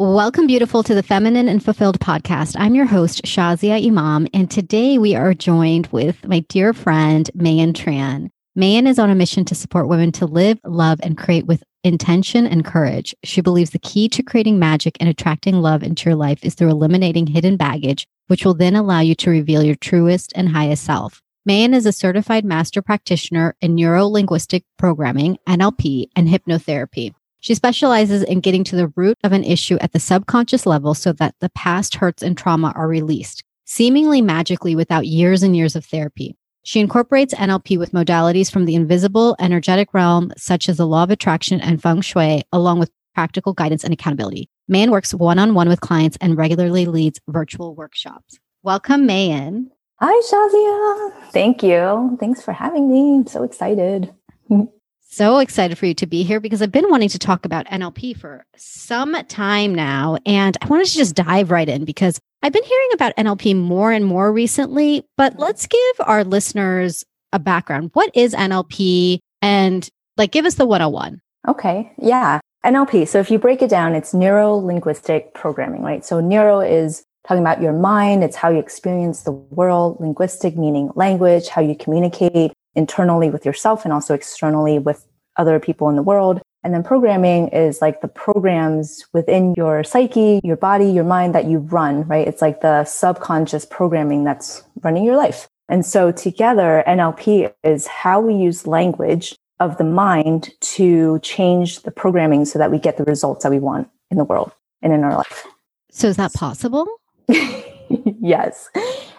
Welcome, beautiful, to the Feminine and Fulfilled podcast. I'm your host, Shazia Imam, and today we are joined with my dear friend, Mayan Tran. Mayan is on a mission to support women to live, love, and create with intention and courage. She believes the key to creating magic and attracting love into your life is through eliminating hidden baggage, which will then allow you to reveal your truest and highest self. Mayan is a certified master practitioner in neuro linguistic programming, NLP, and hypnotherapy. She specializes in getting to the root of an issue at the subconscious level so that the past hurts and trauma are released, seemingly magically without years and years of therapy. She incorporates NLP with modalities from the invisible energetic realm, such as the law of attraction and feng shui, along with practical guidance and accountability. Mayan works one on one with clients and regularly leads virtual workshops. Welcome, Mayan. Hi, Shazia. Thank you. Thanks for having me. I'm so excited. so excited for you to be here because I've been wanting to talk about NLP for some time now. And I wanted to just dive right in because I've been hearing about NLP more and more recently. But let's give our listeners a background. What is NLP? And like, give us the 101. Okay. Yeah. NLP. So if you break it down, it's neuro linguistic programming, right? So neuro is talking about your mind. It's how you experience the world. Linguistic meaning language, how you communicate internally with yourself and also externally with other people in the world. And then programming is like the programs within your psyche, your body, your mind that you run, right? It's like the subconscious programming that's running your life. And so together, NLP is how we use language of the mind to change the programming so that we get the results that we want in the world and in our life. So is that possible? yes,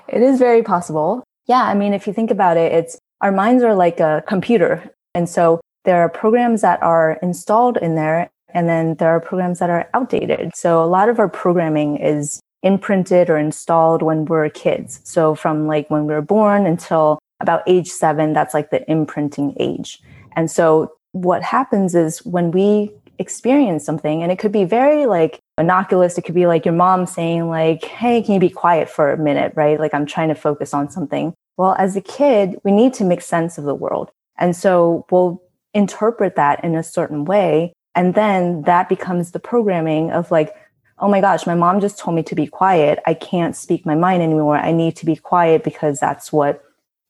it is very possible. Yeah. I mean, if you think about it, it's our minds are like a computer. And so there are programs that are installed in there, and then there are programs that are outdated. So a lot of our programming is imprinted or installed when we're kids. So from like when we we're born until about age seven, that's like the imprinting age. And so what happens is when we experience something, and it could be very like innocuous, it could be like your mom saying, like, hey, can you be quiet for a minute, right? Like I'm trying to focus on something. Well, as a kid, we need to make sense of the world. And so we'll interpret that in a certain way. And then that becomes the programming of like, oh my gosh, my mom just told me to be quiet. I can't speak my mind anymore. I need to be quiet because that's what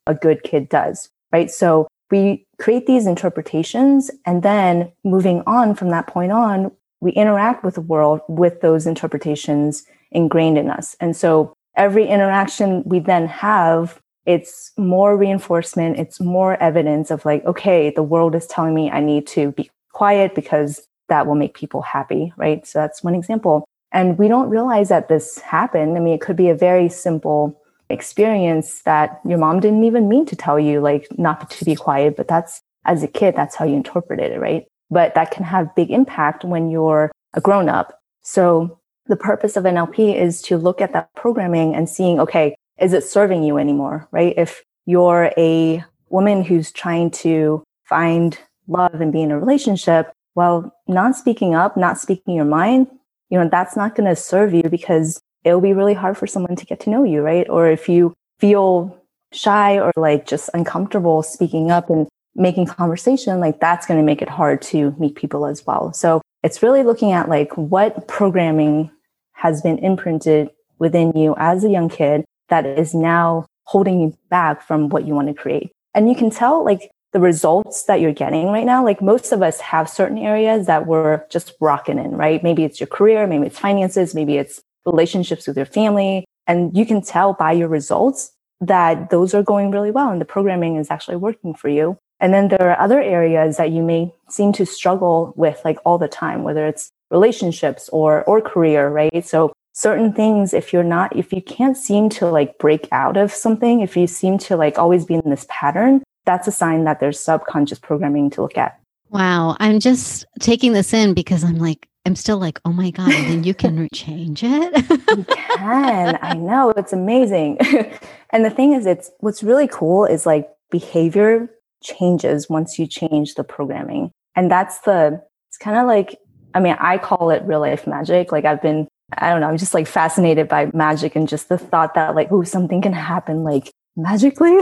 a good kid does. Right. So we create these interpretations and then moving on from that point on, we interact with the world with those interpretations ingrained in us. And so every interaction we then have it's more reinforcement it's more evidence of like okay the world is telling me i need to be quiet because that will make people happy right? So that's one example. And we don't realize that this happened. I mean it could be a very simple experience that your mom didn't even mean to tell you like not to be quiet but that's as a kid that's how you interpreted it right? But that can have big impact when you're a grown up. So the purpose of NLP is to look at that programming and seeing, okay, is it serving you anymore, right? If you're a woman who's trying to find love and be in a relationship, well, not speaking up, not speaking your mind, you know, that's not going to serve you because it'll be really hard for someone to get to know you, right? Or if you feel shy or like just uncomfortable speaking up and making conversation, like that's going to make it hard to meet people as well. So it's really looking at like what programming has been imprinted within you as a young kid that is now holding you back from what you want to create. And you can tell like the results that you're getting right now. Like most of us have certain areas that we're just rocking in, right? Maybe it's your career, maybe it's finances, maybe it's relationships with your family. And you can tell by your results that those are going really well and the programming is actually working for you. And then there are other areas that you may seem to struggle with like all the time, whether it's relationships or or career, right? So certain things if you're not if you can't seem to like break out of something if you seem to like always be in this pattern that's a sign that there's subconscious programming to look at. Wow. I'm just taking this in because i'm like i'm still like oh my god then you can change it. You can. I know. It's amazing. And the thing is it's what's really cool is like behavior changes once you change the programming. And that's the it's kind of like i mean i call it real life magic. Like i've been I don't know, I'm just like fascinated by magic and just the thought that like, oh, something can happen like magically.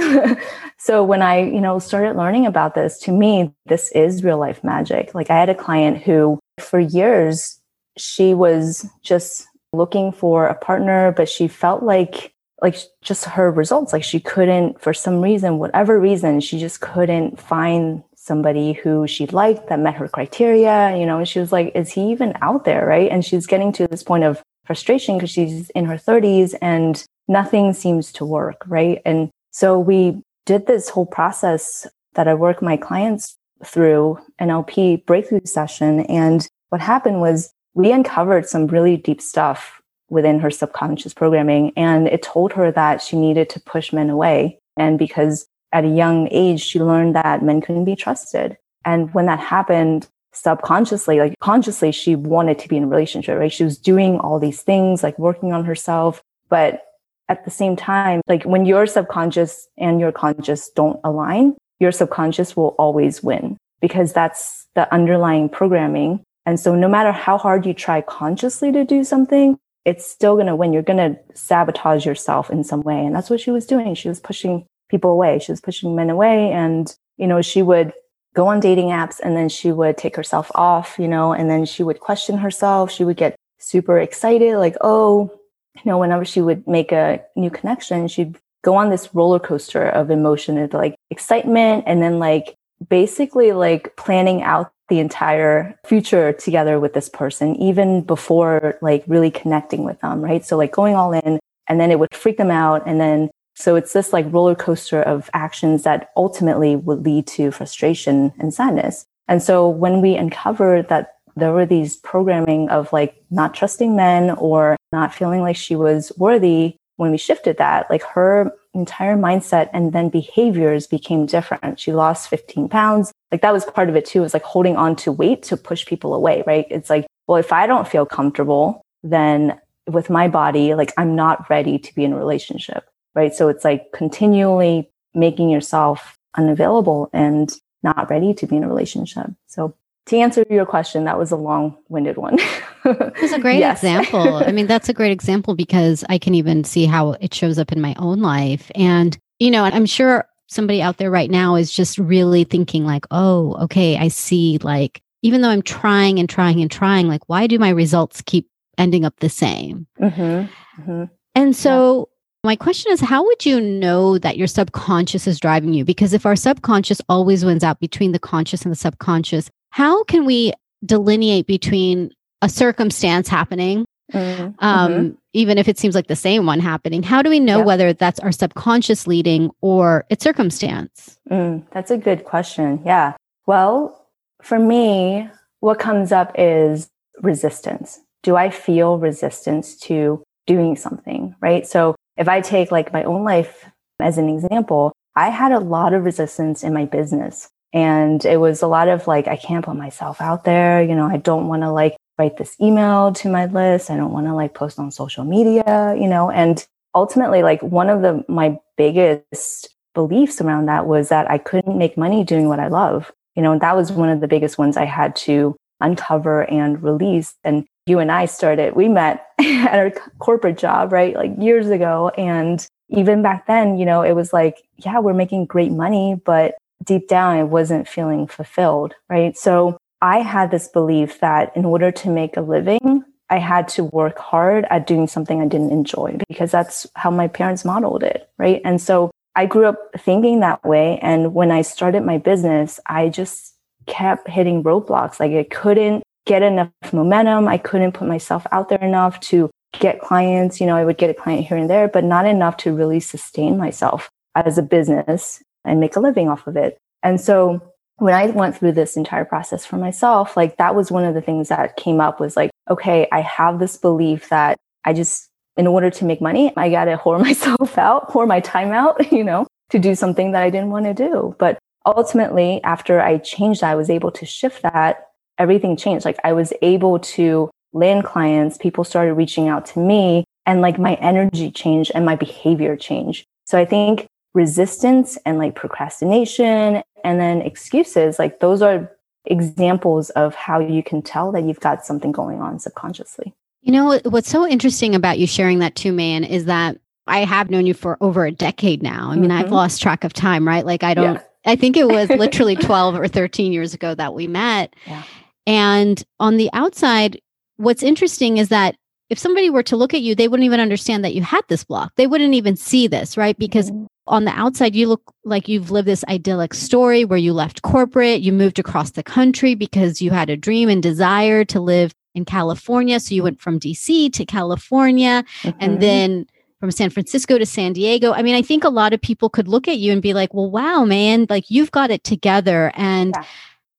so when I, you know, started learning about this, to me, this is real life magic. Like I had a client who for years, she was just looking for a partner, but she felt like like just her results like she couldn't for some reason whatever reason she just couldn't find somebody who she liked that met her criteria you know and she was like is he even out there right and she's getting to this point of frustration because she's in her 30s and nothing seems to work right and so we did this whole process that i work my clients through nlp breakthrough session and what happened was we uncovered some really deep stuff within her subconscious programming. And it told her that she needed to push men away. And because at a young age, she learned that men couldn't be trusted. And when that happened, subconsciously, like consciously, she wanted to be in a relationship, right? She was doing all these things, like working on herself. But at the same time, like when your subconscious and your conscious don't align, your subconscious will always win because that's the underlying programming and so no matter how hard you try consciously to do something, it's still going to win. You're going to sabotage yourself in some way. And that's what she was doing. She was pushing people away. She was pushing men away. And, you know, she would go on dating apps and then she would take herself off, you know, and then she would question herself. She would get super excited, like, oh, you know, whenever she would make a new connection, she'd go on this roller coaster of emotion of like excitement and then like basically like planning out the entire future together with this person, even before like really connecting with them, right? So like going all in and then it would freak them out. And then so it's this like roller coaster of actions that ultimately would lead to frustration and sadness. And so when we uncovered that there were these programming of like not trusting men or not feeling like she was worthy, when we shifted that, like her entire mindset and then behaviors became different. She lost 15 pounds. Like that was part of it too, It was like holding on to weight to push people away, right? It's like, well, if I don't feel comfortable, then with my body, like I'm not ready to be in a relationship, right? So it's like continually making yourself unavailable and not ready to be in a relationship. So to answer your question, that was a long winded one. It's a great yes. example. I mean, that's a great example because I can even see how it shows up in my own life. And, you know, I'm sure somebody out there right now is just really thinking, like, oh, okay, I see, like, even though I'm trying and trying and trying, like, why do my results keep ending up the same? Mm-hmm. Mm-hmm. And so, yeah. My question is, how would you know that your subconscious is driving you? Because if our subconscious always wins out between the conscious and the subconscious, how can we delineate between a circumstance happening mm-hmm. Um, mm-hmm. even if it seems like the same one happening how do we know yep. whether that's our subconscious leading or it's circumstance mm, that's a good question yeah well for me what comes up is resistance do i feel resistance to doing something right so if i take like my own life as an example i had a lot of resistance in my business and it was a lot of like, I can't put myself out there. You know, I don't want to like write this email to my list. I don't want to like post on social media, you know, and ultimately like one of the, my biggest beliefs around that was that I couldn't make money doing what I love. You know, and that was one of the biggest ones I had to uncover and release. And you and I started, we met at our corporate job, right? Like years ago. And even back then, you know, it was like, yeah, we're making great money, but deep down, I wasn't feeling fulfilled, right? So I had this belief that in order to make a living, I had to work hard at doing something I didn't enjoy because that's how my parents modeled it, right? And so I grew up thinking that way. And when I started my business, I just kept hitting roadblocks. Like I couldn't get enough momentum. I couldn't put myself out there enough to get clients. You know, I would get a client here and there, but not enough to really sustain myself as a business and make a living off of it. And so when I went through this entire process for myself, like that was one of the things that came up was like, okay, I have this belief that I just, in order to make money, I got to whore myself out, whore my time out, you know, to do something that I didn't want to do. But ultimately, after I changed I was able to shift that. Everything changed. Like I was able to land clients. People started reaching out to me and like my energy changed and my behavior changed. So I think resistance and like procrastination and then excuses, like those are examples of how you can tell that you've got something going on subconsciously. You know, what's so interesting about you sharing that too, man, is that I have known you for over a decade now. I mean, mm-hmm. I've lost track of time, right? Like, I don't, yeah. I think it was literally 12 or 13 years ago that we met. Yeah. And on the outside, what's interesting is that if somebody were to look at you, they wouldn't even understand that you had this block. They wouldn't even see this, right? Because mm-hmm. on the outside, you look like you've lived this idyllic story where you left corporate, you moved across the country because you had a dream and desire to live in California. So you went from DC to California mm-hmm. and then from San Francisco to San Diego. I mean, I think a lot of people could look at you and be like, well, wow, man, like you've got it together. And yeah.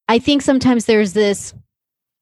I think sometimes there's this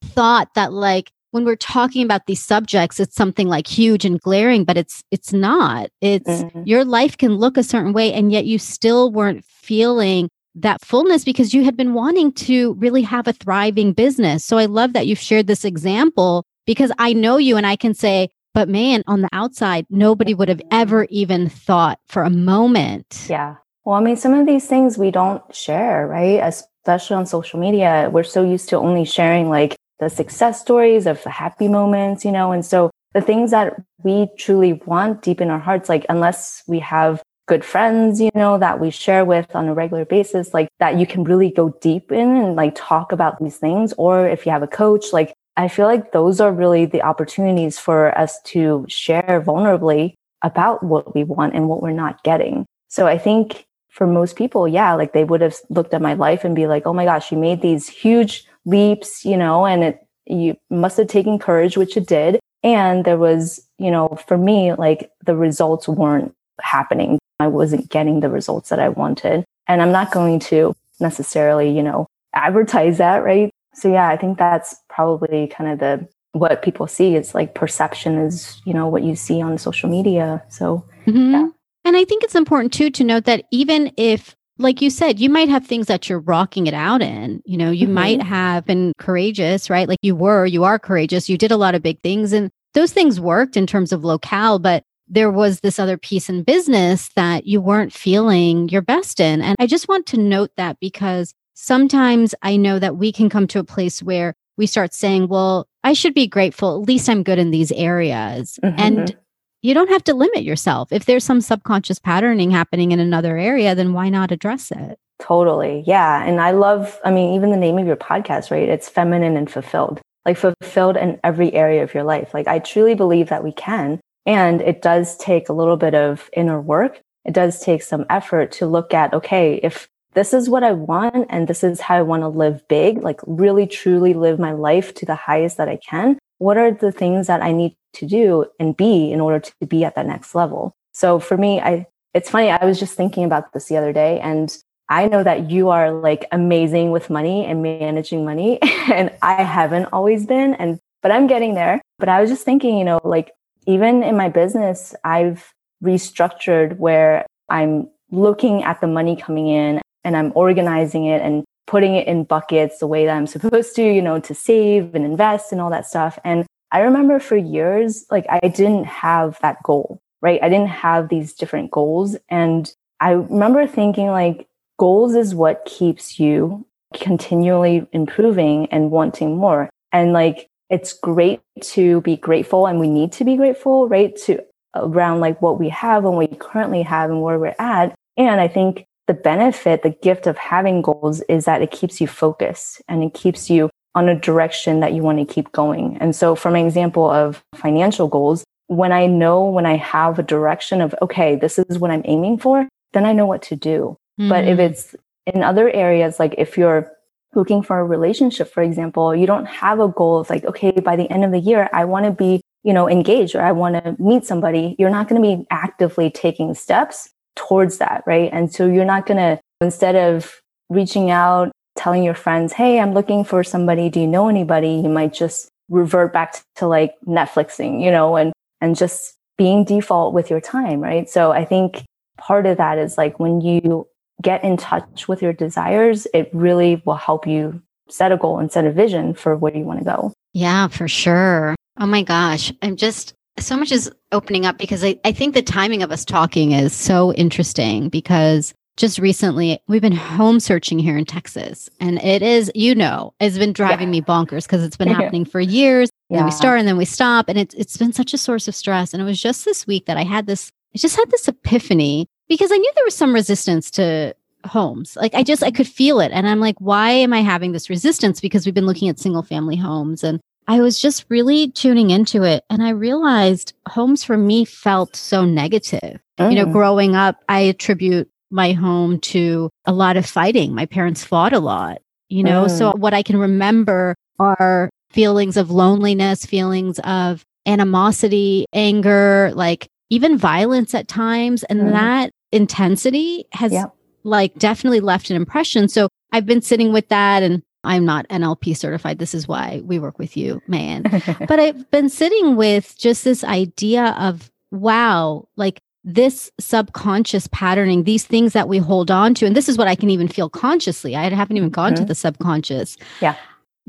thought that like when we're talking about these subjects it's something like huge and glaring but it's it's not. It's mm-hmm. your life can look a certain way and yet you still weren't feeling that fullness because you had been wanting to really have a thriving business. So i love that you've shared this example because i know you and i can say but man on the outside nobody would have ever even thought for a moment yeah well i mean some of these things we don't share right especially on social media we're so used to only sharing like the success stories of the happy moments, you know, and so the things that we truly want deep in our hearts, like unless we have good friends, you know, that we share with on a regular basis, like that you can really go deep in and like talk about these things. Or if you have a coach, like I feel like those are really the opportunities for us to share vulnerably about what we want and what we're not getting. So I think for most people, yeah, like they would have looked at my life and be like, oh my gosh, you made these huge leaps, you know, and it, you must have taken courage, which it did. And there was, you know, for me, like the results weren't happening. I wasn't getting the results that I wanted. And I'm not going to necessarily, you know, advertise that, right? So yeah, I think that's probably kind of the what people see is like perception is, you know, what you see on social media. So mm-hmm. yeah. And I think it's important too to note that even if like you said, you might have things that you're rocking it out in. You know, you mm-hmm. might have been courageous, right? Like you were, you are courageous. You did a lot of big things and those things worked in terms of locale, but there was this other piece in business that you weren't feeling your best in. And I just want to note that because sometimes I know that we can come to a place where we start saying, well, I should be grateful. At least I'm good in these areas. Mm-hmm. And you don't have to limit yourself. If there's some subconscious patterning happening in another area, then why not address it? Totally. Yeah. And I love, I mean, even the name of your podcast, right? It's feminine and fulfilled, like fulfilled in every area of your life. Like I truly believe that we can. And it does take a little bit of inner work. It does take some effort to look at, okay, if this is what I want and this is how I want to live big, like really truly live my life to the highest that I can, what are the things that I need to do and be in order to be at that next level? So for me, I, it's funny. I was just thinking about this the other day and I know that you are like amazing with money and managing money and I haven't always been and but I'm getting there. But I was just thinking, you know, like even in my business, I've restructured where I'm looking at the money coming in and I'm organizing it and putting it in buckets the way that I'm supposed to, you know, to save and invest and all that stuff. And I remember for years, like I didn't have that goal, right? I didn't have these different goals. And I remember thinking like goals is what keeps you continually improving and wanting more. And like, it's great to be grateful and we need to be grateful, right? To around like what we have and what we currently have and where we're at. And I think the benefit, the gift of having goals is that it keeps you focused and it keeps you on a direction that you want to keep going. And so, from an example of financial goals, when I know when I have a direction of, okay, this is what I'm aiming for, then I know what to do. Mm-hmm. But if mm. it's in other areas, like if you're looking for a relationship, for example, you don't have a goal of like, okay, by the end of the year, I want to be, you know, engaged or I want to meet somebody. You're not going to be actively taking steps towards that, right? And so you're not going to, instead of reaching out, telling your friends, hey, I'm looking for somebody, do you know anybody? You might just revert back to like Netflixing, you know, and, and just being default with your time, right? So I think part of that is like when you get in touch with your desires, it really will help you set a goal and set a vision for where you want to go. Yeah, for sure. Oh my gosh. I'm just so much is opening up because I, I think the timing of us talking is so interesting because just recently we've been home searching here in Texas and it is, you know, it's been driving yeah. me bonkers because it's been happening for years. Yeah. And we start and then we stop and it's it's been such a source of stress. And it was just this week that I had this, I just had this epiphany because I knew there was some resistance to homes. Like I just I could feel it. And I'm like, why am I having this resistance? Because we've been looking at single family homes and I was just really tuning into it. And I realized homes for me felt so negative. You know, mm. growing up, I attribute my home to a lot of fighting. My parents fought a lot, you know? Mm. So what I can remember are feelings of loneliness, feelings of animosity, anger, like even violence at times. And mm. that intensity has yep. like definitely left an impression. So I've been sitting with that and I'm not NLP certified. This is why we work with you, man. but I've been sitting with just this idea of wow, like this subconscious patterning, these things that we hold on to. And this is what I can even feel consciously. I haven't even gone mm-hmm. to the subconscious. Yeah.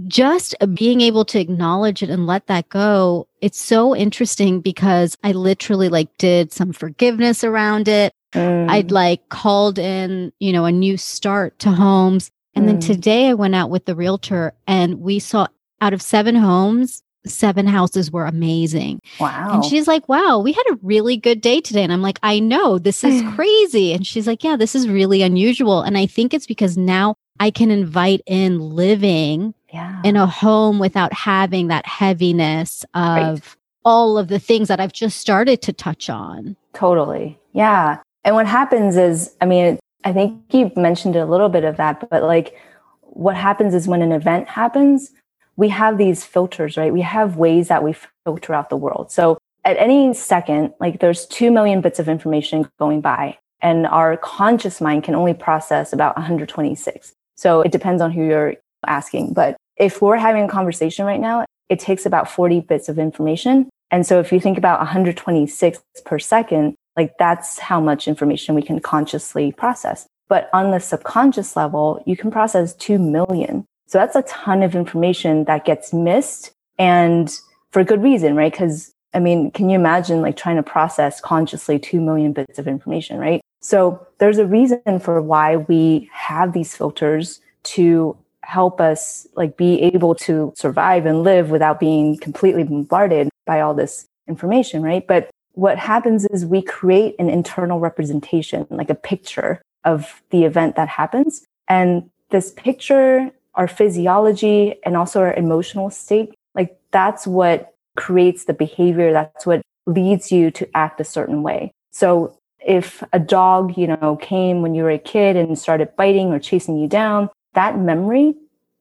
Just being able to acknowledge it and let that go. It's so interesting because I literally like did some forgiveness around it. Mm. I'd like called in, you know, a new start to homes. And mm. then today I went out with the realtor and we saw out of seven homes, seven houses were amazing. Wow. And she's like, wow, we had a really good day today. And I'm like, I know this is crazy. And she's like, yeah, this is really unusual. And I think it's because now I can invite in living yeah. in a home without having that heaviness of right. all of the things that I've just started to touch on. Totally. Yeah. And what happens is, I mean, I think you've mentioned a little bit of that, but like what happens is when an event happens, we have these filters, right? We have ways that we filter out the world. So at any second, like there's 2 million bits of information going by, and our conscious mind can only process about 126. So it depends on who you're asking. But if we're having a conversation right now, it takes about 40 bits of information. And so if you think about 126 per second, like that's how much information we can consciously process. But on the subconscious level, you can process 2 million. So that's a ton of information that gets missed and for good reason, right? Because I mean, can you imagine like trying to process consciously 2 million bits of information, right? So there's a reason for why we have these filters to help us like be able to survive and live without being completely bombarded by all this information, right? But what happens is we create an internal representation, like a picture of the event that happens. And this picture, our physiology, and also our emotional state, like that's what creates the behavior. That's what leads you to act a certain way. So if a dog, you know, came when you were a kid and started biting or chasing you down, that memory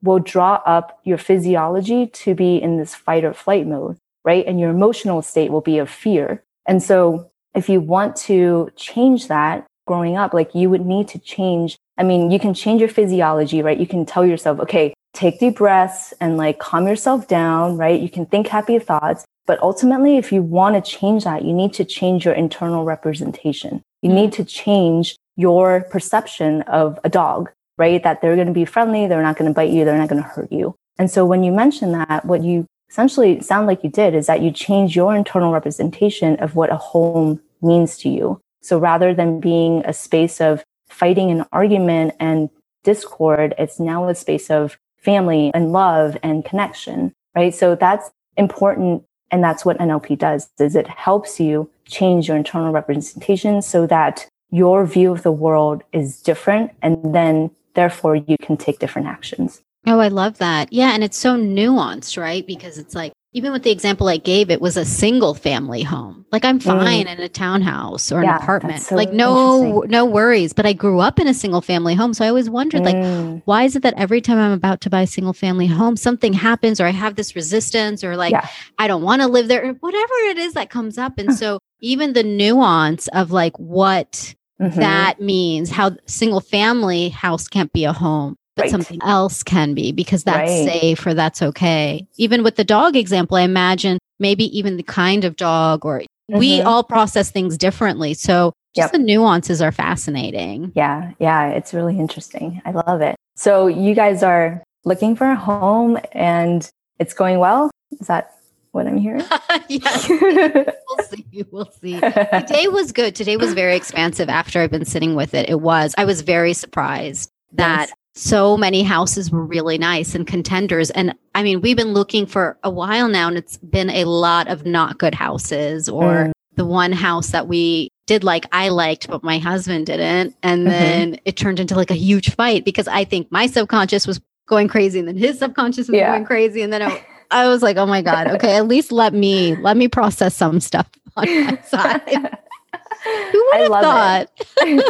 will draw up your physiology to be in this fight or flight mode, right? And your emotional state will be of fear. And so if you want to change that growing up, like you would need to change. I mean, you can change your physiology, right? You can tell yourself, okay, take deep breaths and like calm yourself down, right? You can think happy thoughts. But ultimately, if you want to change that, you need to change your internal representation. You need mm. to change your perception of a dog, right? That they're going to be friendly. They're not going to bite you. They're not going to hurt you. And so when you mention that, what you essentially sound like you did is that you change your internal representation of what a home means to you. So rather than being a space of fighting and argument and discord, it's now a space of family and love and connection, right? So that's important. And that's what NLP does is it helps you change your internal representation so that your view of the world is different. And then therefore you can take different actions. Oh, I love that. Yeah. And it's so nuanced, right? Because it's like, even with the example I gave, it was a single family home. Like I'm fine mm. in a townhouse or yeah, an apartment. So like no no worries. But I grew up in a single family home. So I always wondered mm. like why is it that every time I'm about to buy a single family home, something happens or I have this resistance or like yeah. I don't want to live there or whatever it is that comes up. And so even the nuance of like what mm-hmm. that means, how single family house can't be a home but right. something else can be because that's right. safe or that's okay. Even with the dog example, I imagine maybe even the kind of dog or mm-hmm. we all process things differently. So just yep. the nuances are fascinating. Yeah. Yeah. It's really interesting. I love it. So you guys are looking for a home and it's going well. Is that what I'm hearing? yes. we'll see. We'll see. Today was good. Today was very expansive after I've been sitting with it. It was. I was very surprised that so many houses were really nice and contenders. And I mean, we've been looking for a while now, and it's been a lot of not good houses or mm. the one house that we did like I liked, but my husband didn't. And mm-hmm. then it turned into like a huge fight because I think my subconscious was going crazy and then his subconscious was yeah. going crazy. And then I, I was like, oh my God. Okay, at least let me let me process some stuff on my side. Who would I have love thought?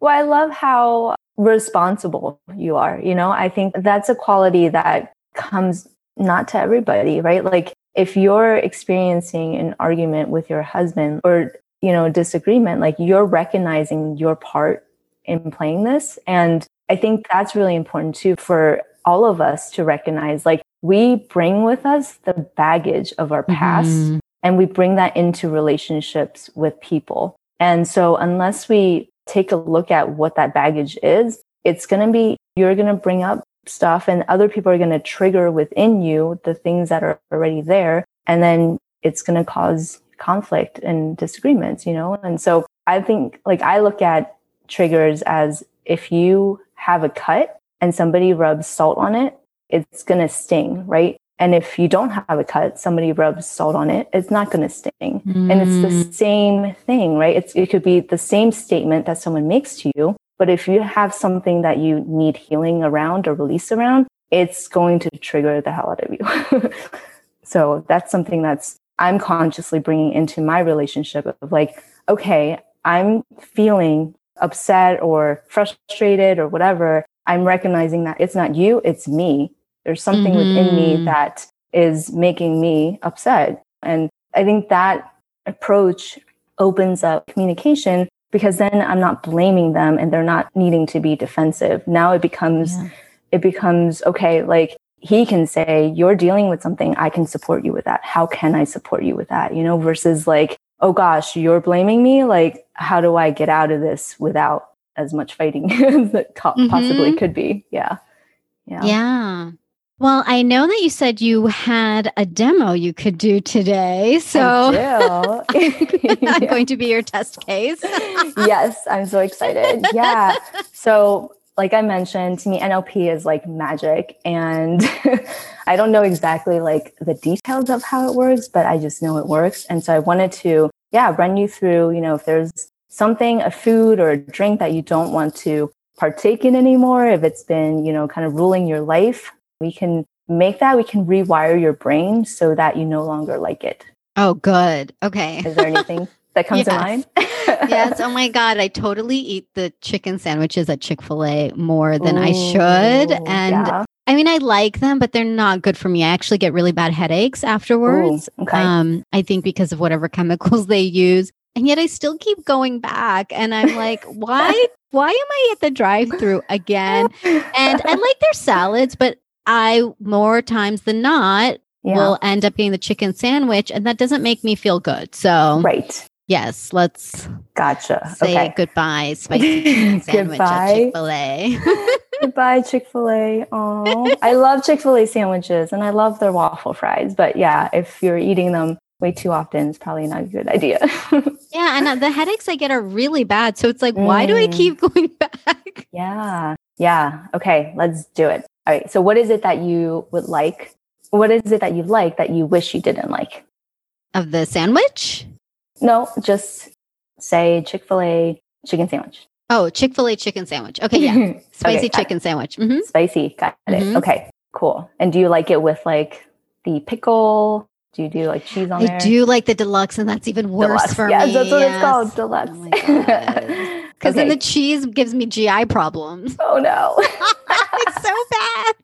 well, I love how responsible you are. You know, I think that's a quality that comes not to everybody, right? Like if you're experiencing an argument with your husband or, you know, disagreement, like you're recognizing your part in playing this. And I think that's really important too for all of us to recognize like we bring with us the baggage of our past Mhm. and we bring that into relationships with people. And so unless we take a look at what that baggage is, it's going to be, you're going to bring up stuff and other people are going to trigger within you the things that are already there. And then it's going to cause conflict and disagreements, you know? And so I think like I look at triggers as if you have a cut and somebody rubs salt on it, it's going to sting, right? And if you don't have a cut, somebody rubs salt on it, it's not going to sting. And it's Mm. the same thing, right? It's, it could be the same statement that someone makes to you. But if you have something that you need healing around or release around, it's going to trigger the hell out of you. so that's something that's I'm consciously bringing into my relationship of like, okay, I'm feeling upset or frustrated or whatever. I'm recognizing that it's not you, it's me. There's something within me Mhm. that is making me upset. And I think that approach opens up communication because then I'm not blaming them and they're not needing to be defensive. Now it becomes Yeah. it becomes okay, like he can say, You're dealing with something, I can support you with that. How can I support you with that? You know, versus like, oh gosh, you're blaming me. Like, how do I get out of this without as much fighting as it co- possibly Mhm. could be? Yeah. Yeah. Yeah. Well, I know that you said you had a demo you could do today. So. I'm going to be your test case. yes, I'm so excited. Yeah. So, like I mentioned, to me, NLP is like magic. And I don't know exactly like the details of how it works, but I just know it works. And so I wanted to, yeah, run you through, you know, if there's something, a food or a drink that you don't want to partake in anymore, if it's been, you know, kind of ruling your life, we can make that, we can rewire your brain so that you no longer like it. Oh, good. Okay. Is there anything that comes to mind? yes. Oh my God. I totally eat the chicken sandwiches at Chick fil A more than I should. And yeah. I mean, I like them, but they're not good for me. I actually get really bad headaches afterwards. Ooh, okay. Um, I think because of whatever chemicals they use. And yet I still keep going back. And I'm like, why why am I at the drive-through again? And I like their salads, but I more times than not yeah. will end up getting the chicken sandwich, and that doesn't make me feel good. So right. yes, let's Gotcha. say okay. goodbye, spicy chicken sandwich Goodbye. Chick-fil-A. Goodbye, Chick fil A. Oh, I love Chick fil A sandwiches and I love their waffle fries. But yeah, if you're eating them way too often, it's probably not a good idea. yeah, and uh, the headaches I get are really bad. So it's like, why do I Mm. keep going back? yeah. Yeah. Okay. Let's do it. All right. So, what is it that you would like? What is it that you like that you wish you didn't like? Of the sandwich? No, just say Chick fil A chicken sandwich. Oh, Chick fil A chicken sandwich. Okay, yeah. Spicy Okay, it. chicken sandwich. hmm Spicy. Got it. Mhm. Okay. Cool. And do you like it with like the pickle? Do you do like cheese on I there? do like the deluxe, and that's even worse Deluxe. for yes, me. that's what it's called. Deluxe. Oh Because then the cheese gives me GI problems. oh no. it's so bad.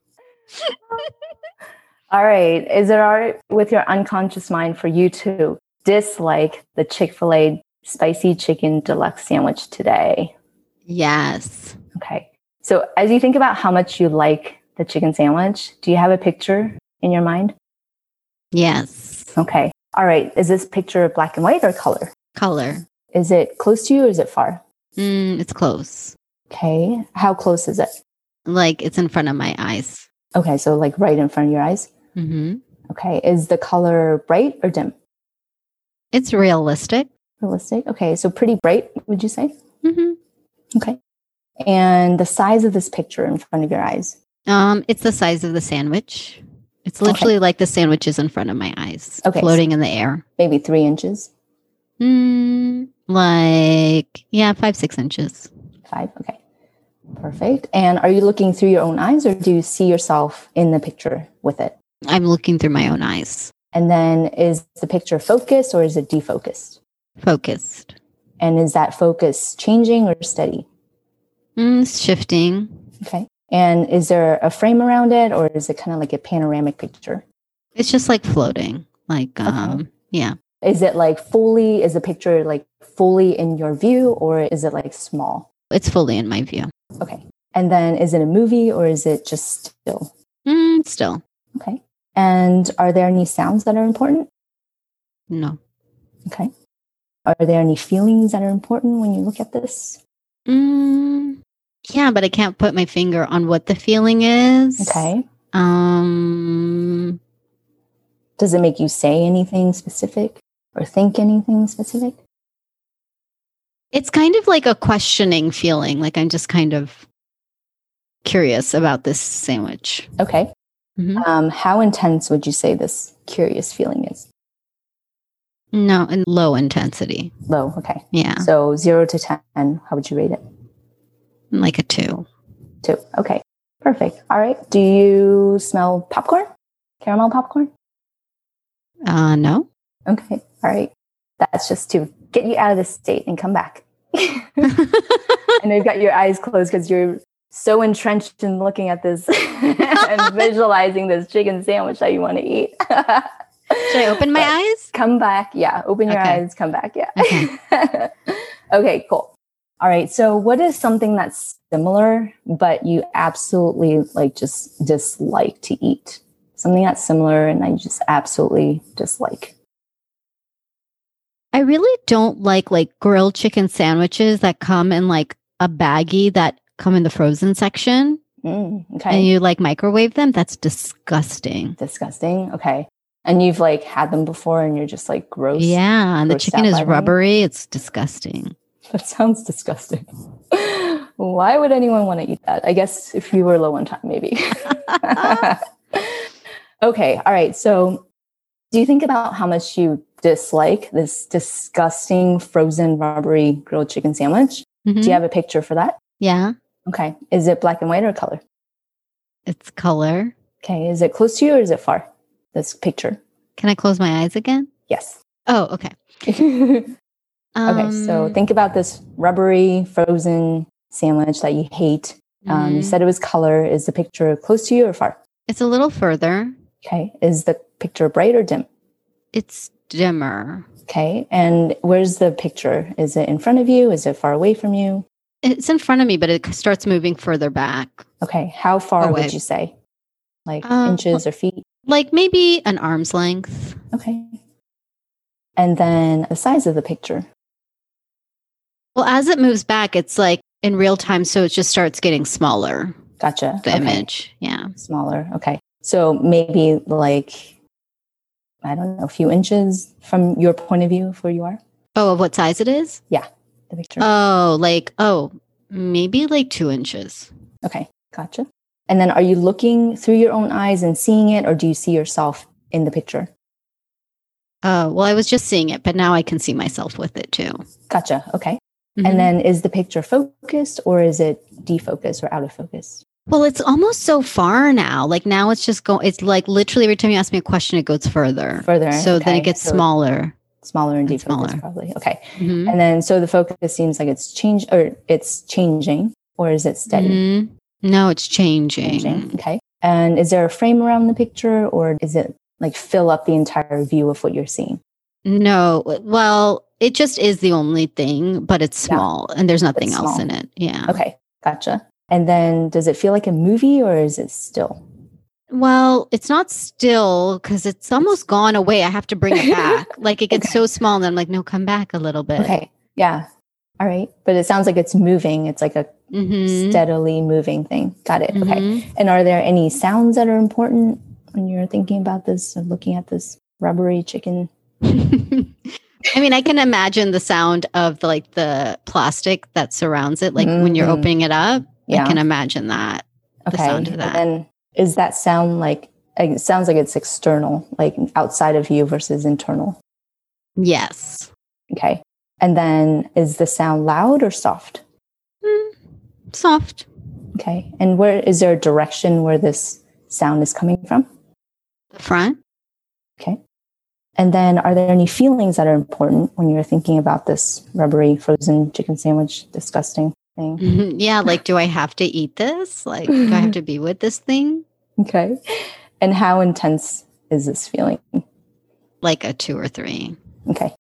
All right. Is it all right with your unconscious mind for you to dislike the Chick fil A spicy chicken deluxe sandwich today? Yes. Okay. So as you think about how much you like the chicken sandwich, do you have a picture in your mind? Yes. Okay. All right. Is this picture black and white or color? Color. Is it close to you or is it far? Mm, it's close. Okay. How close is it? Like it's in front of my eyes. Okay. So like right in front of your eyes. hmm Okay. Is the color bright or dim? It's realistic. Realistic. Okay. So pretty bright, would you say? hmm Okay. And the size of this picture in front of your eyes. Um, it's the size of the sandwich. It's Okay. literally like the sandwiches in front of my eyes, Okay. floating in the air. Maybe three inches, Mm, like yeah, five six inches. five. Okay. Perfect. And are you looking through your own eyes or do you see yourself in the picture with it? I'm looking through my own eyes. And then is the picture focused or is it defocused? Focused. And is that focus changing or steady? Mm, it's shifting. Okay. And is there a frame around it or is it kind of like a panoramic picture? It's just like floating. Like, um, yeah. Is it like fully, is the picture like fully in your view or is it like small? It's fully in my view. Okay. And then is it a movie or is it just still? Mm, still. Okay. And are there any sounds that are important? No. Okay. Are there any feelings that are important when you look at this? Mm, yeah, but I can't put my finger on what the feeling is. Okay. Um, Does it make you say anything specific or think anything specific? it's kind of like a questioning feeling. Like I'm just kind of curious about this sandwich. Okay. Mhm. Um, how intense would you say this curious feeling is? No, and low intensity. Low. Okay. Yeah, So zero to 10, how would you rate it? like a two. Two. Okay. Perfect. All right. Do you smell popcorn? Caramel popcorn? Uh, no. Okay. All right. That's just to get you out of this state and come back. And you've got your eyes closed because you're so entrenched in looking at this and visualizing this chicken sandwich that you want to eat. Should I open my eyes? Come back. Yeah. Open your Okay. eyes. Come back. Yeah. Okay. okay, cool. All right. So, what is something that's similar, but you absolutely like just dislike to eat? Something that's similar and I just absolutely dislike. I really don't like like grilled chicken sandwiches that come in like a baggie that come in the frozen section Mm, and you like microwave them. That's disgusting. Disgusting. Okay. And you've like had them before and you're just like gross. Yeah, and the chicken is by them? rubbery. It's disgusting. That sounds disgusting. Why would anyone want to eat that? I guess if you were low on time, maybe. okay. All right. So, do you think about how much you dislike this disgusting frozen rubbery grilled chicken sandwich? Mhm. Do you have a picture for that? Yeah, Okay. Is it black and white or color? it's color. Okay. Is it close to you or is it far? This picture. Can I close my eyes again? Yes. Oh, okay. okay. So, Um, think about this rubbery frozen sandwich that you hate. Um, you mhm. said it was color. Is the picture close to you or far? it's a little further. Okay. Is the picture bright or dim? It's dimmer. Okay. And where's the picture? Is it in front of you? Is it far away from you? It's in front of me, but it starts moving further back. Okay. How far Away. would you say? Like Uh, inches or feet? Like maybe an arm's length. Okay. And then the size of the picture. Well, as it moves back, it's like in real time. So it just starts getting smaller, Gotcha. the Okay. image. Yeah. Smaller. Okay. So maybe like, I don't know, a few inches from your point of view of where you are? Oh, of what size it is? Yeah, the picture. Oh, like, oh, maybe like two inches. okay. Gotcha. And then are you looking through your own eyes and seeing it, or do you see yourself in the picture? Oh, well, I was just seeing it, but now I can see myself with it too. Gotcha. Okay. Mhm. And then is the picture focused or is it defocused or out of focus? Well, it's almost so far now. Like now it's just going, it's like literally every time you ask me a question, it goes further. Further. So then it gets So smaller. smaller and and smaller. probably. Okay. Mhm. And then so the focus seems like it's changed or it's changing or is it steady? Mhm. No, it's changing. Changing. Okay. And is there a frame around the picture or is it like fill up the entire view of what you're seeing? No, well, it just is the only thing, but it's Yeah. small and there's nothing It's else small. in it. Yeah. Okay. Gotcha. And then does it feel like a movie or is it still? Well, it's not still because it's almost gone away. I have to bring it back. like it gets Okay. so small, and I'm like, no, come back a little bit. Okay. Yeah. All right. But it sounds like it's moving. It's like a Mhm. steadily moving thing. Got it. Okay. Mhm. And are there any sounds that are important when you're thinking about this or looking at this rubbery chicken? I mean, I can imagine the sound of the, like the plastic that surrounds it, like when you're Mhm. opening it up. Yeah. I can imagine that. The Okay. sound of And that. then is that sound like it sounds like it's external, like outside of you versus internal? Yes. Okay. And then is the sound loud or soft? Mm, soft. Okay. And where is there a direction where this sound is coming from? The front. Okay. And then are there any feelings that are important when you're thinking about this rubbery frozen chicken sandwich disgusting thing? Mm-hmm. Yeah, like do I have to eat this? Like do I have to be with this thing? Okay. And how intense is this feeling? Like a 2 or 3. Okay.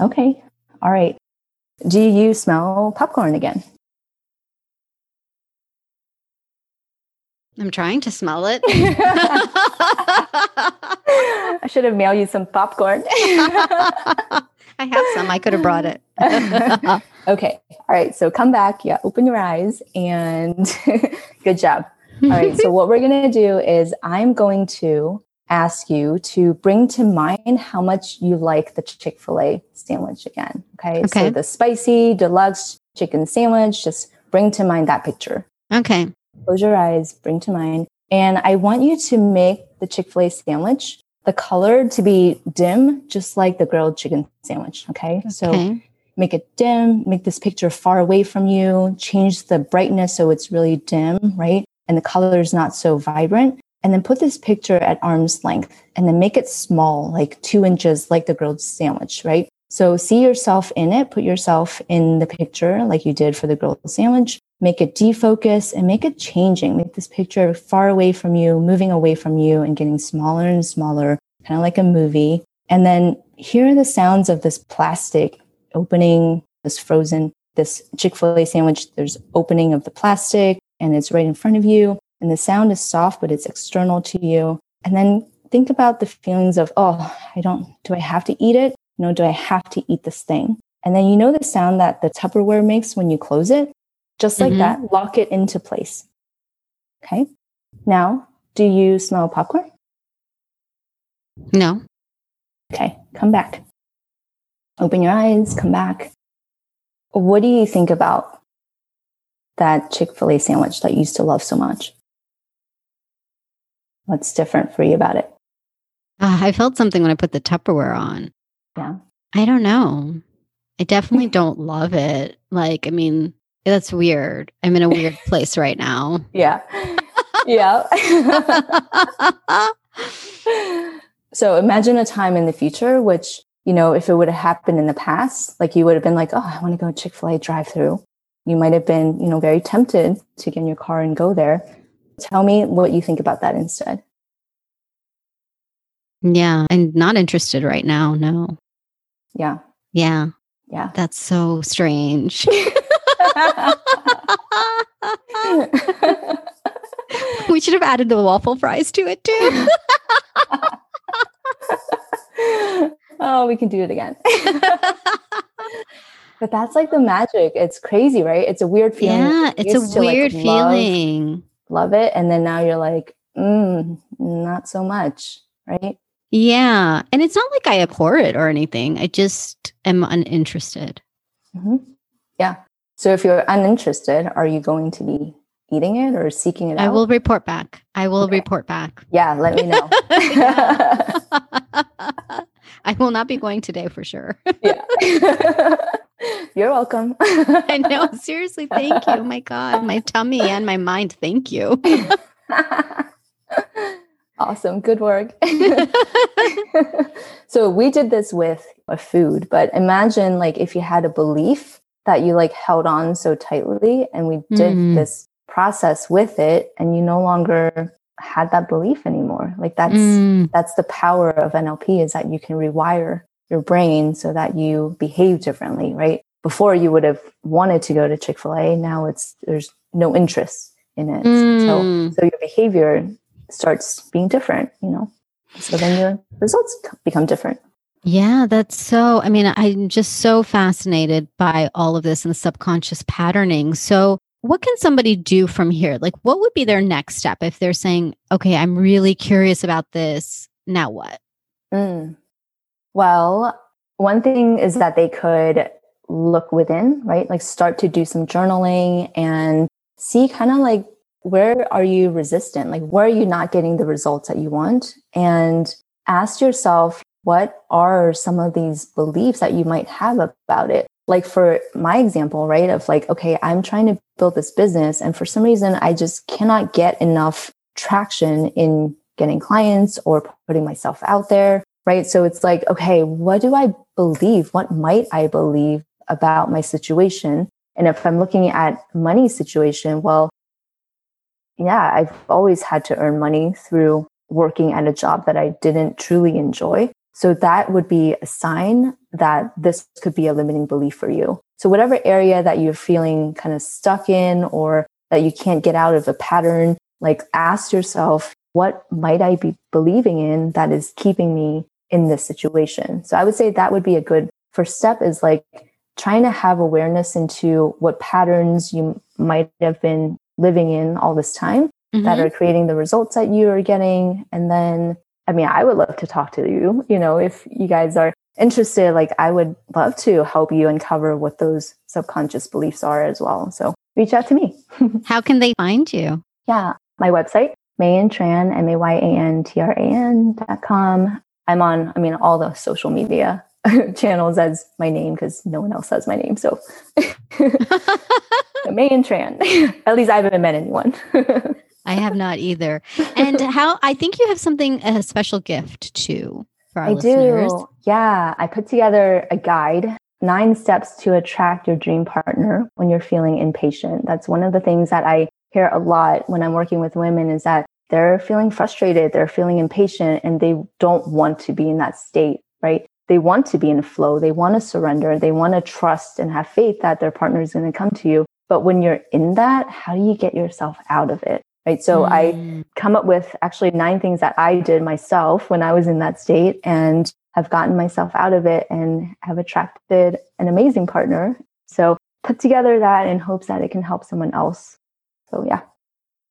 Okay. All right. Do you smell popcorn again? I'm trying to smell it. I should have mailed you some popcorn. I have some. I could have brought it. okay. All right. So come back. Yeah. Open your eyes and good job. All right. So what we're going to do is I'm going to ask you to bring to mind how much you like the Chick fil A sandwich again. Okay? okay. So the spicy deluxe chicken sandwich, just bring to mind that picture. Okay. Close your eyes, bring to mind. And I want you to make the Chick fil A sandwich, the color to be dim, just like the grilled chicken sandwich. Okay. okay. So make it dim, make this picture far away from you, change the brightness so it's really dim, right? And the color is not so vibrant and then put this picture at arm's length and then make it small, like two inches, like the grilled sandwich, right? So see yourself in it, put yourself in the picture like you did for the grilled sandwich, make it defocus and make it changing. Make this picture far away from you, moving away from you and getting smaller and smaller, kind of like a movie. And then hear the sounds of this plastic opening, this frozen, this Chick fil A sandwich. There's opening of the plastic and it's right in front of you and the sound is soft, but it's external to you. And then think about the feelings of, oh, I don't, do I have to eat it? No, do I have to eat this thing? And then you know the sound that the Tupperware makes when you close it? Just like mm-hmm. that, lock it into place. Okay. Now, do you smell popcorn? No. Okay. Come back. Open your eyes, come back. What do you think about that Chick fil A sandwich that you used to love so much? What's different for you about it? Uh, I felt something when I put the Tupperware on. Yeah. I don't know. I definitely don't love it. Like, I mean, that's weird. I'm in a weird place right now. Yeah. Yeah. so imagine a time in the future, which, you know, if it would have happened in the past, like you would have been like, oh, I want to go Chick fil A drive through. You might have been, you know, very tempted to get in your car and go there. Tell me what you think about that instead. Yeah, I'm not interested right now. No. Yeah. Yeah. Yeah. That's so strange. we should have added the waffle fries to it too. oh, we can do it again. but that's like the magic. It's crazy, right? It's a weird feeling. Yeah, it's a weird like feeling love it. And then now you're like, mm, not so much. Right. Yeah. And it's not like I abhor it or anything. I just am uninterested. Mm-hmm. Yeah. So if you're uninterested, are you going to be eating it or seeking it I out? I will report back. I will okay. report back. Yeah. Let me know. I will not be going today for sure. yeah. You're welcome. I know. Seriously, thank you. My God, my tummy and my mind, thank you. awesome. Good work. so we did this with a food, but imagine like if you had a belief that you like held on so tightly and we did mm. this process with it and you no longer had that belief anymore. Like that's mm. that's the power of NLP is that you can rewire your brain so that you behave differently, right? Before you would have wanted to go to Chick-fil-A, now it's there's no interest in it. Mm. So so your behavior starts being different, you know. So then your results become different. Yeah, that's so. I mean, I'm just so fascinated by all of this and the subconscious patterning. So, what can somebody do from here? Like, what would be their next step if they're saying, okay, I'm really curious about this. Now what? Mm. Well, one thing is that they could look within, right? Like start to do some journaling and see kind of like where are you resistant? Like where are you not getting the results that you want? And ask yourself, what are some of these beliefs that you might have about it? Like for my example, right? Of like, okay, I'm trying to build this business and for some reason I just cannot get enough traction in getting clients or putting myself out there, right? So it's like, okay, what do I believe? What might I believe about my situation? And if I'm looking at money situation, well, yeah, I've always had to earn money through working at a job that I didn't truly enjoy. So that would be a sign that this could be a limiting belief for you. So whatever area that you're feeling kind of stuck in or that you can't get out of a pattern, like ask yourself, what might I be believing in that is keeping me in this situation? So I would say that would be a good first step is like trying to have awareness into what patterns you might have been living in all this time mm-hmm. that are creating the results that you are getting. And then, I mean, I would love to talk to you, you know, if you guys are interested, like I would love to help you uncover what those subconscious beliefs are as well. So reach out to me. How can they find you? Yeah, my website, Mayan Tran, M A Y A N T R A N dot com. I'm on, I mean, all the social media channels as my name because no one else has my name. So Mayan Tran. At least I haven't met anyone. I have not either. And how I think you have something a special gift too for our I listeners. do. Yeah, I put together a guide, nine steps to attract your dream partner when you're feeling impatient. That's one of the things that I hear a lot when I'm working with women is that they're feeling frustrated, they're feeling impatient, and they don't want to be in that state, right? They want to be in flow, they want to surrender, they want to trust and have faith that their partner is going to come to you. But when you're in that, how do you get yourself out of it? Right. So mm. I come up with actually nine things that I did myself when I was in that state and have gotten myself out of it and have attracted an amazing partner. So put together that in hopes that it can help someone else. So yeah.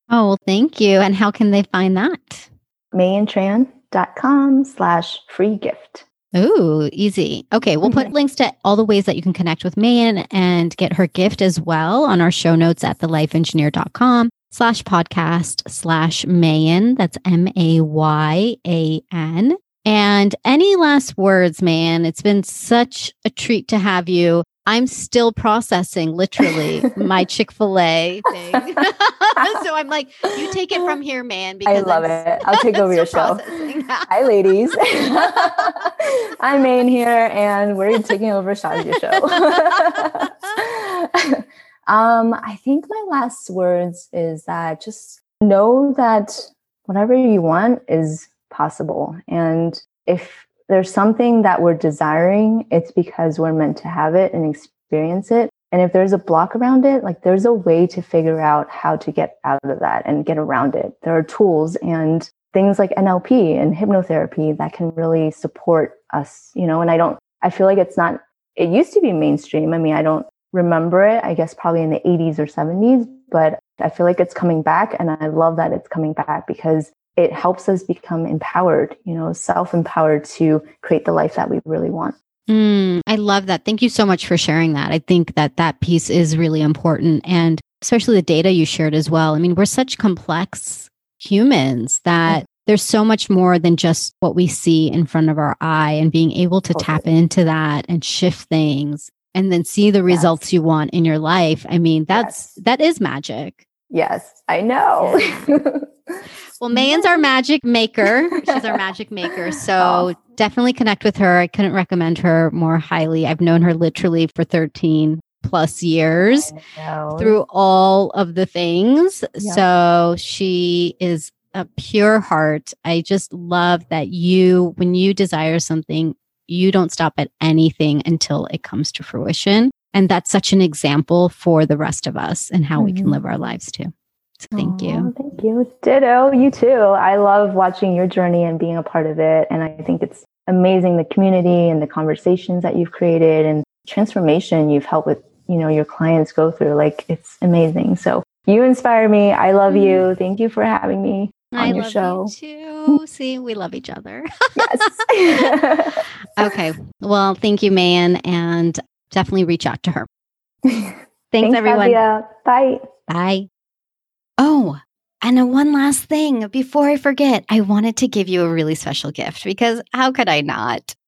Oh, well, thank you. And how can they find that? mayantran.com slash free gift. Ooh, easy. Okay, we'll put links to all the ways that you can connect with Mayan and get her gift as well on our show notes at thelifeengineer.com slash podcast slash Mayan. That's M A Y A N. And any last words, man? It's been such a treat to have you. I'm still processing literally my Chick fil A thing. so I'm like, you take it from here, man. Because I love I'm it. I'll take over your show. Hi, ladies. I'm Mayan here, and we're taking over Shazia show. Um, I think my last words is that just know that whatever you want is possible. And if there's something that we're desiring, it's because we're meant to have it and experience it. And if there's a block around it, like there's a way to figure out how to get out of that and get around it. There are tools and things like NLP and hypnotherapy that can really support us, you know, and I don't, I feel like it's not, it used to be mainstream. I mean, I don't remember it, I guess probably in the 80s or 70s, but I feel like it's coming back. And I love that it's coming back because it helps us become empowered, you know, self empowered to create the life that we really want. Mm, I love that. Thank you so much for sharing that. I think that that piece is really important. And especially the data you shared as well. I mean, we're such complex humans that mm-hmm. there's so much more than just what we see in front of our eye and being able to tap into that and shift things and then see the results yes. you want in your life. I mean, that's yes. that is magic. Yes, I know. Well, Mayan's our magic maker. She's our magic maker. So oh. definitely connect with her. I couldn't recommend her more highly. I've known her literally for 13 plus years through all of the things. Yeah. So she is a pure heart. I just love that you, when you desire something, you don't stop at anything until it comes to fruition. And that's such an example for the rest of us and how mm-hmm. we can mm-hmm. live our lives too. So thank Aww, you. Thank you. Ditto. You too. I love watching your journey and being a part of it. And I think it's amazing the community and the conversations that you've created and transformation you've helped with, you know, your clients go through. Like it's amazing. So you inspire me. I love mm. you. Thank you for having me on I your show. You too. See, we love each other. yes. okay. Well, thank you, Mayan, and definitely reach out to her. Thanks, Thanks everyone. Bye. Bye. Oh, and one last thing before I forget, I wanted to give you a really special gift because how could I not?